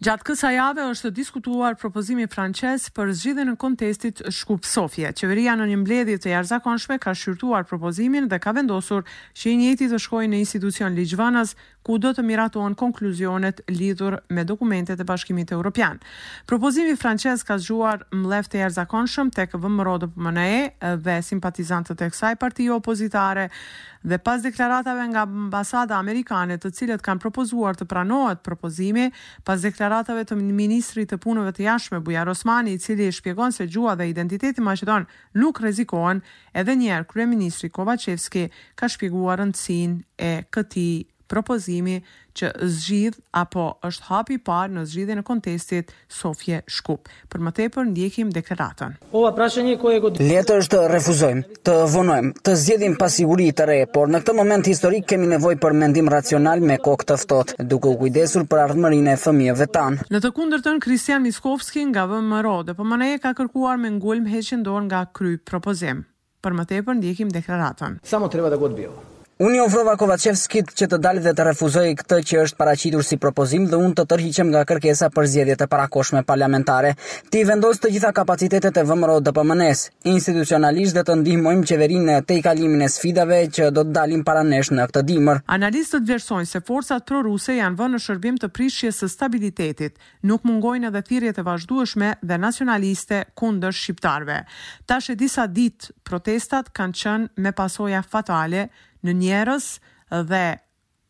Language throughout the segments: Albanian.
Gjatë kësaj jave është diskutuar propozimi francez për zgjidhjen e kontestit Shkup-Sofje. Qeveria në një mbledhje të jashtëzakonshme ka shqyrtuar propozimin dhe ka vendosur që i njëjti të shkojë në institucion ligjvënës ku do të miratohen konkluzionet lidhur me dokumentet e Bashkimit Evropian. Propozimi francez ka zgjuar mllef të jashtëzakonshëm tek VMRO-DPMNE dhe simpatizantët e kësaj partie opozitare dhe pas deklaratave nga ambasada amerikane të cilët kanë propozuar të pranohet propozimi, pas deklaratave të ministrit të Punëve të Jashtme Bujar Osmani i cili shpjegon se gjuha dhe identiteti maqedon nuk rrezikohen, Edhe një herë kryeministri Kovaçevski ka shpjeguar rëndësinë e këtij propozimi që zgjidh apo është hapi i parë në zgjidhjen e kontestit Sofje-Shkup. Për më tepër ndjekim deklaratën. Lehtë është të refuzojmë, të vonojmë, të zgjedhim pasiguri të re, por në këtë moment historik kemi nevojë për mendim racional me kokë të ftohtë, duke u kujdesur për ardhmërinë e fëmijëve tanë. Në të kundërtën, Hristijan Mickoski nga VMRO-DPMNE ka kërkuar me ngulm heqjen dorë nga Ky propozim. Për më tepër ndjekim deklaratën. Sa më treva dhe gotë bjella. Unë i ofrova Kovaçevskit që të dalë dhe të refuzojë këtë që është paraqitur si propozim dhe unë të tërhiqem nga kërkesa për zgjedhjet e parakohshme parlamentare. T'i vendos të gjitha kapacitetet e VMRO-DPMNE-së, institucionalisht dhe të ndihmojmë qeverinë në tejkalimin e sfidave që do të dalin para nesh në këtë dimër. Analistët vlerësojnë se forcat pro-ruse janë vënë në shërbim të prishjes së stabilitetit, Nuk mungojnë edhe thirrjet e vazhdueshme dhe nacionaliste kundër shqiptarëve. Tash e disa ditë protestat kanë qenë me pasoja fatale në njerëz dhe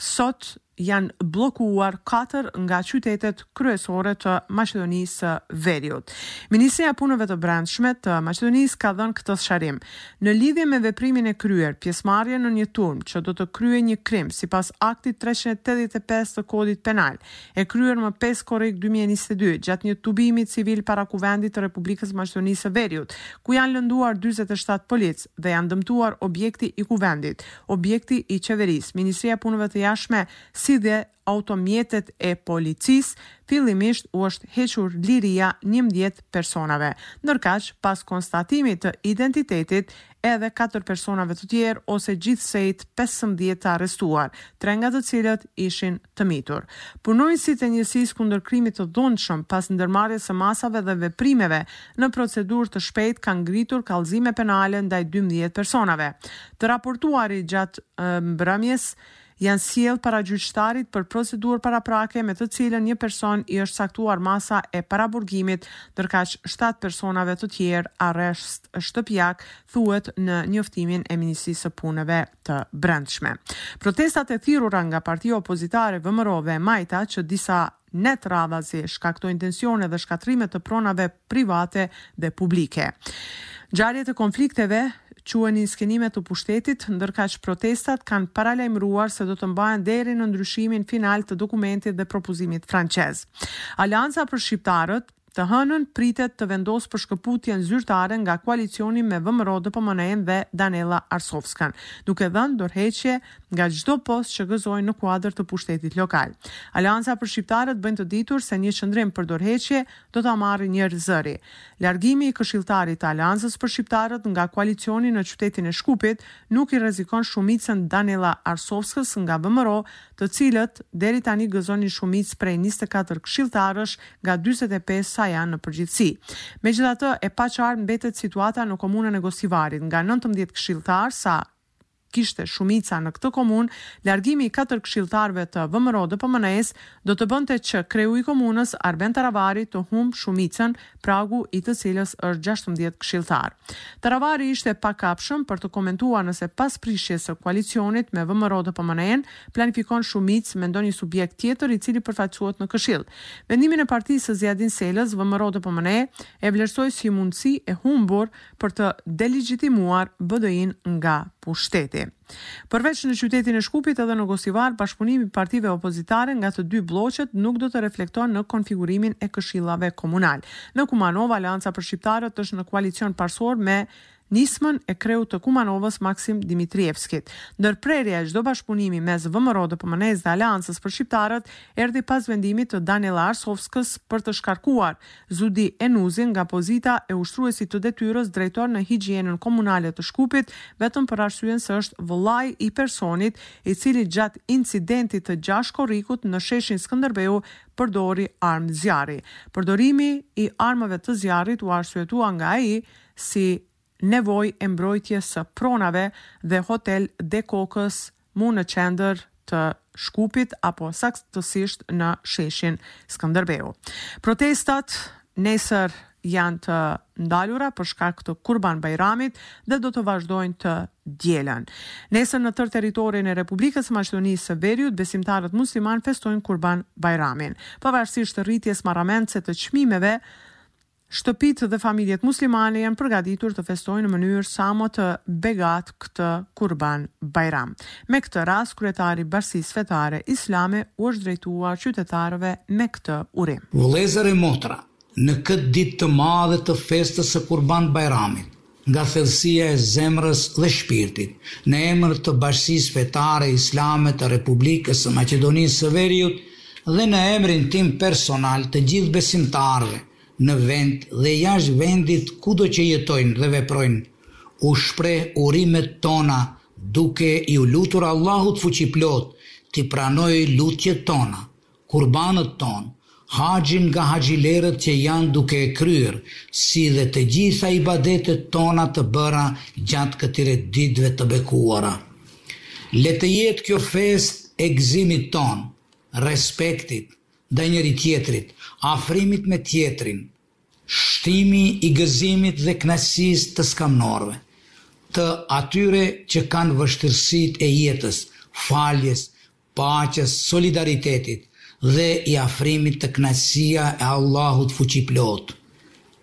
sot janë bllokuar katër nga qytetet kryesore të Maqedonisë së Veriut. Ministria e Punëve të Brendshme të Maqedonisë ka dhënë këtë sqarim. Në lidhje me veprimin e kryer, pjesëmarrje në një turmë që do të kryejë një krim sipas aktit treqind e tetëdhjetë e pesë të Kodit Penal, e kryer më pesë korrik dy mijë e njëzet e dy, gjatë një tubimi civil para Kuvendit të Republikës së Maqedonisë së Veriut, ku janë lënduar dyzet e shtatë policë dhe janë dëmtuar objekti i Kuvendit, objekti i Qeverisë, Ministria e Punëve të Jashtme si dhe automjetet e policisë, fillimisht u është hequr liria njëmbëdhjetë personave, ndërkaq pas konstatimit të identitetit edhe katër personave të tjerë ose gjithsejt pesëmbëdhjetë të arrestuar, tre nga të cilët ishin të mitur. Punonjësit e Njësisë Kundër Krimit të Dhunshëm, pas ndërmarrjes së masave dhe veprimeve në procedurë të shpejtë kanë ngritur kallëzime penale ndaj dymbëdhjetë personave. Të raportuarit gjatë mbrëmjes janë sjellë para gjyqtarit për procedurë paraprake me të cilën një person i është caktuar masa e paraburgimit, ndërkaq shtatë personave të tjerë arrest shtëpiak, thuhet në njoftimin e Ministrisë së Punëve të Brendshme. Protestat e thirrura nga partia opozitare VMRO dhe e majta që disa net radhazi shkaktojnë tensione dhe shkatërrime të pronave private dhe publike. Ngjarjet e konflikteve quhen inskenime të pushtetit, ndërkaq protestat kanë paralajmëruar se do të mbahen deri në ndryshimin final të dokumentit dhe propozimit francez. Aleanca për shqiptarët, Të hënën pritet të vendosë për shkëputjen zyrtare nga koalicioni me VMRO-DPMNE-në dhe Danela Arsovskan, duke dhënë dorëheqje nga çdo post që gëzojnë në kuadër të pushtetit lokal. Aleanca për Shqiptarët bëjnë të ditur se një qëndrim për dorëheqje do ta marrin njëzëri. Largimi i këshilltarit të Aleancës për Shqiptarët nga koalicioni në qytetin e Shkupit nuk i rrezikon shumicën Danela Arsovskës nga VMRO të cilët deri tani gëzojnë shumicë prej njëzet e katër këshilltarësh nga dyzet e pesë sa janë në përgjithësi. Megjithatë, e paqartë mbetet situata në Komunën e Gostivarit, nga nëntëmbëdhjetë këshilltarë sa kishte shumica në këtë komunë, largimi i katër këshilltarëve të VMRO-DPMNE-së do të bënte që kreu i komunës, Arben Taravari të humbë shumicën pragu i të cilës është gjashtëmbëdhjetë këshilltarë. Taravari ishte i pakapshëm për të komentuar nëse pas prishjes së koalicionit me VMRO-DPMNE-në planifikon shumicë me ndonjë subjekt tjetër i cili përfaqësohet në Këshill. Vendimin e partisë së Ziadin Selës, VMRO-DPMNE e vlerësoi si mundësi e humbur për të delegjitimuar BDI-në nga pushteti. Përveç në qytetin e Shkupit edhe në Gostivar bashkëpunimi i partive opozitare nga të dy blloqet nuk do të reflekton në konfigurimin e këshillave komunal. Në Kumanovë Aleanca për Shqiptarët është në koalicion parësor me nismën e kreut të Kumanovës Maksim Dimitrievskit. Ndërprerja e çdo bashkëpunimi mes VMRO-DPMNE-së dhe Aleancës për Shqiptarët erdhi pas vendimit të Danela Arsovskës për të shkarkuar Zudi Enuzi nga pozita e ushtruesit të detyrës drejtor në Higjienën Komunale të Shkupit, vetëm për arsyen se është vëllai i personit, i cili gjatë incidentit të gjashtë korrikut në sheshin Skënderbeu përdori armë zjarri. Përdorimi i armëve të zjarrit u arsyetua nga ai si nevojë e mbrojtjes së pronave dhe Hotel De KOKA-s mu në qendër të Shkupit apo saktësisht në sheshin Skënderbeu. Protestat nesër janë të ndalura për shkak të Kurban Bajramit dhe do të vazhdojnë të dielën. Nesër në tërë territorin e Republikës së Maqedonisë së Veriut, besimtarët muslimanë festojnë Kurban Bajramin. Pavarësisht rritjes marramendëse të çmimeve, Shtëpitë dhe familjet muslimane janë përgatitur të festojnë në mënyrë sa më të begatë këtë Kurban Bajram. Me këtë rast, kryetari i Bashkësisë Fetare Islame u është drejtuar qytetarëve me këtë urim. Vëllezër e motra, në këtë ditë të madhe të festës së Kurban Bajramit, nga thellësia e zemrës dhe shpirtit, në emër të Bashkësisë Fetare Islame të Republikës së Maqedonisë së Veriut dhe në emrin tim personal të gjithë besimtarëve në vend dhe jashtë vendit kudo që jetojnë dhe veprojnë, u shpreh urimet tona duke iu lutur Allahut Fuqiplotë t'i pranojë lutjet tona, kurbanët tonë, haxhin nga haxhilerët që janë duke e kryer, si dhe të gjitha ibadetet tona të bëra gjatë këtyre ditëve të bekuara. Le të jetë kjo festë e gëzimit tonë, respektit ndaj njëri-tjetrit, afrimit me tjetrin, shtimi i gëzimit dhe kënaqësisë të skamnorëve, të atyre që kanë vështirësitë e jetës, faljes, paqes, solidaritetit dhe i afrimit te kënaqësia e Allahut fuqiplotë,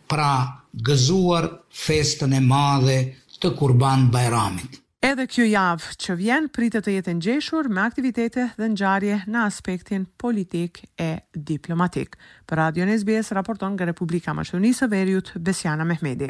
pra gëzuar festën e madhe të Kurban Bajramit. Edhe kjo javë që vjen pritet të jetë e ngjeshur me aktivitete dhe ngjarje në aspektin politik e diplomatik. Për Radion SBS raporton nga Republika e Maqedonisë së Veriut, Besiana Mehmedi.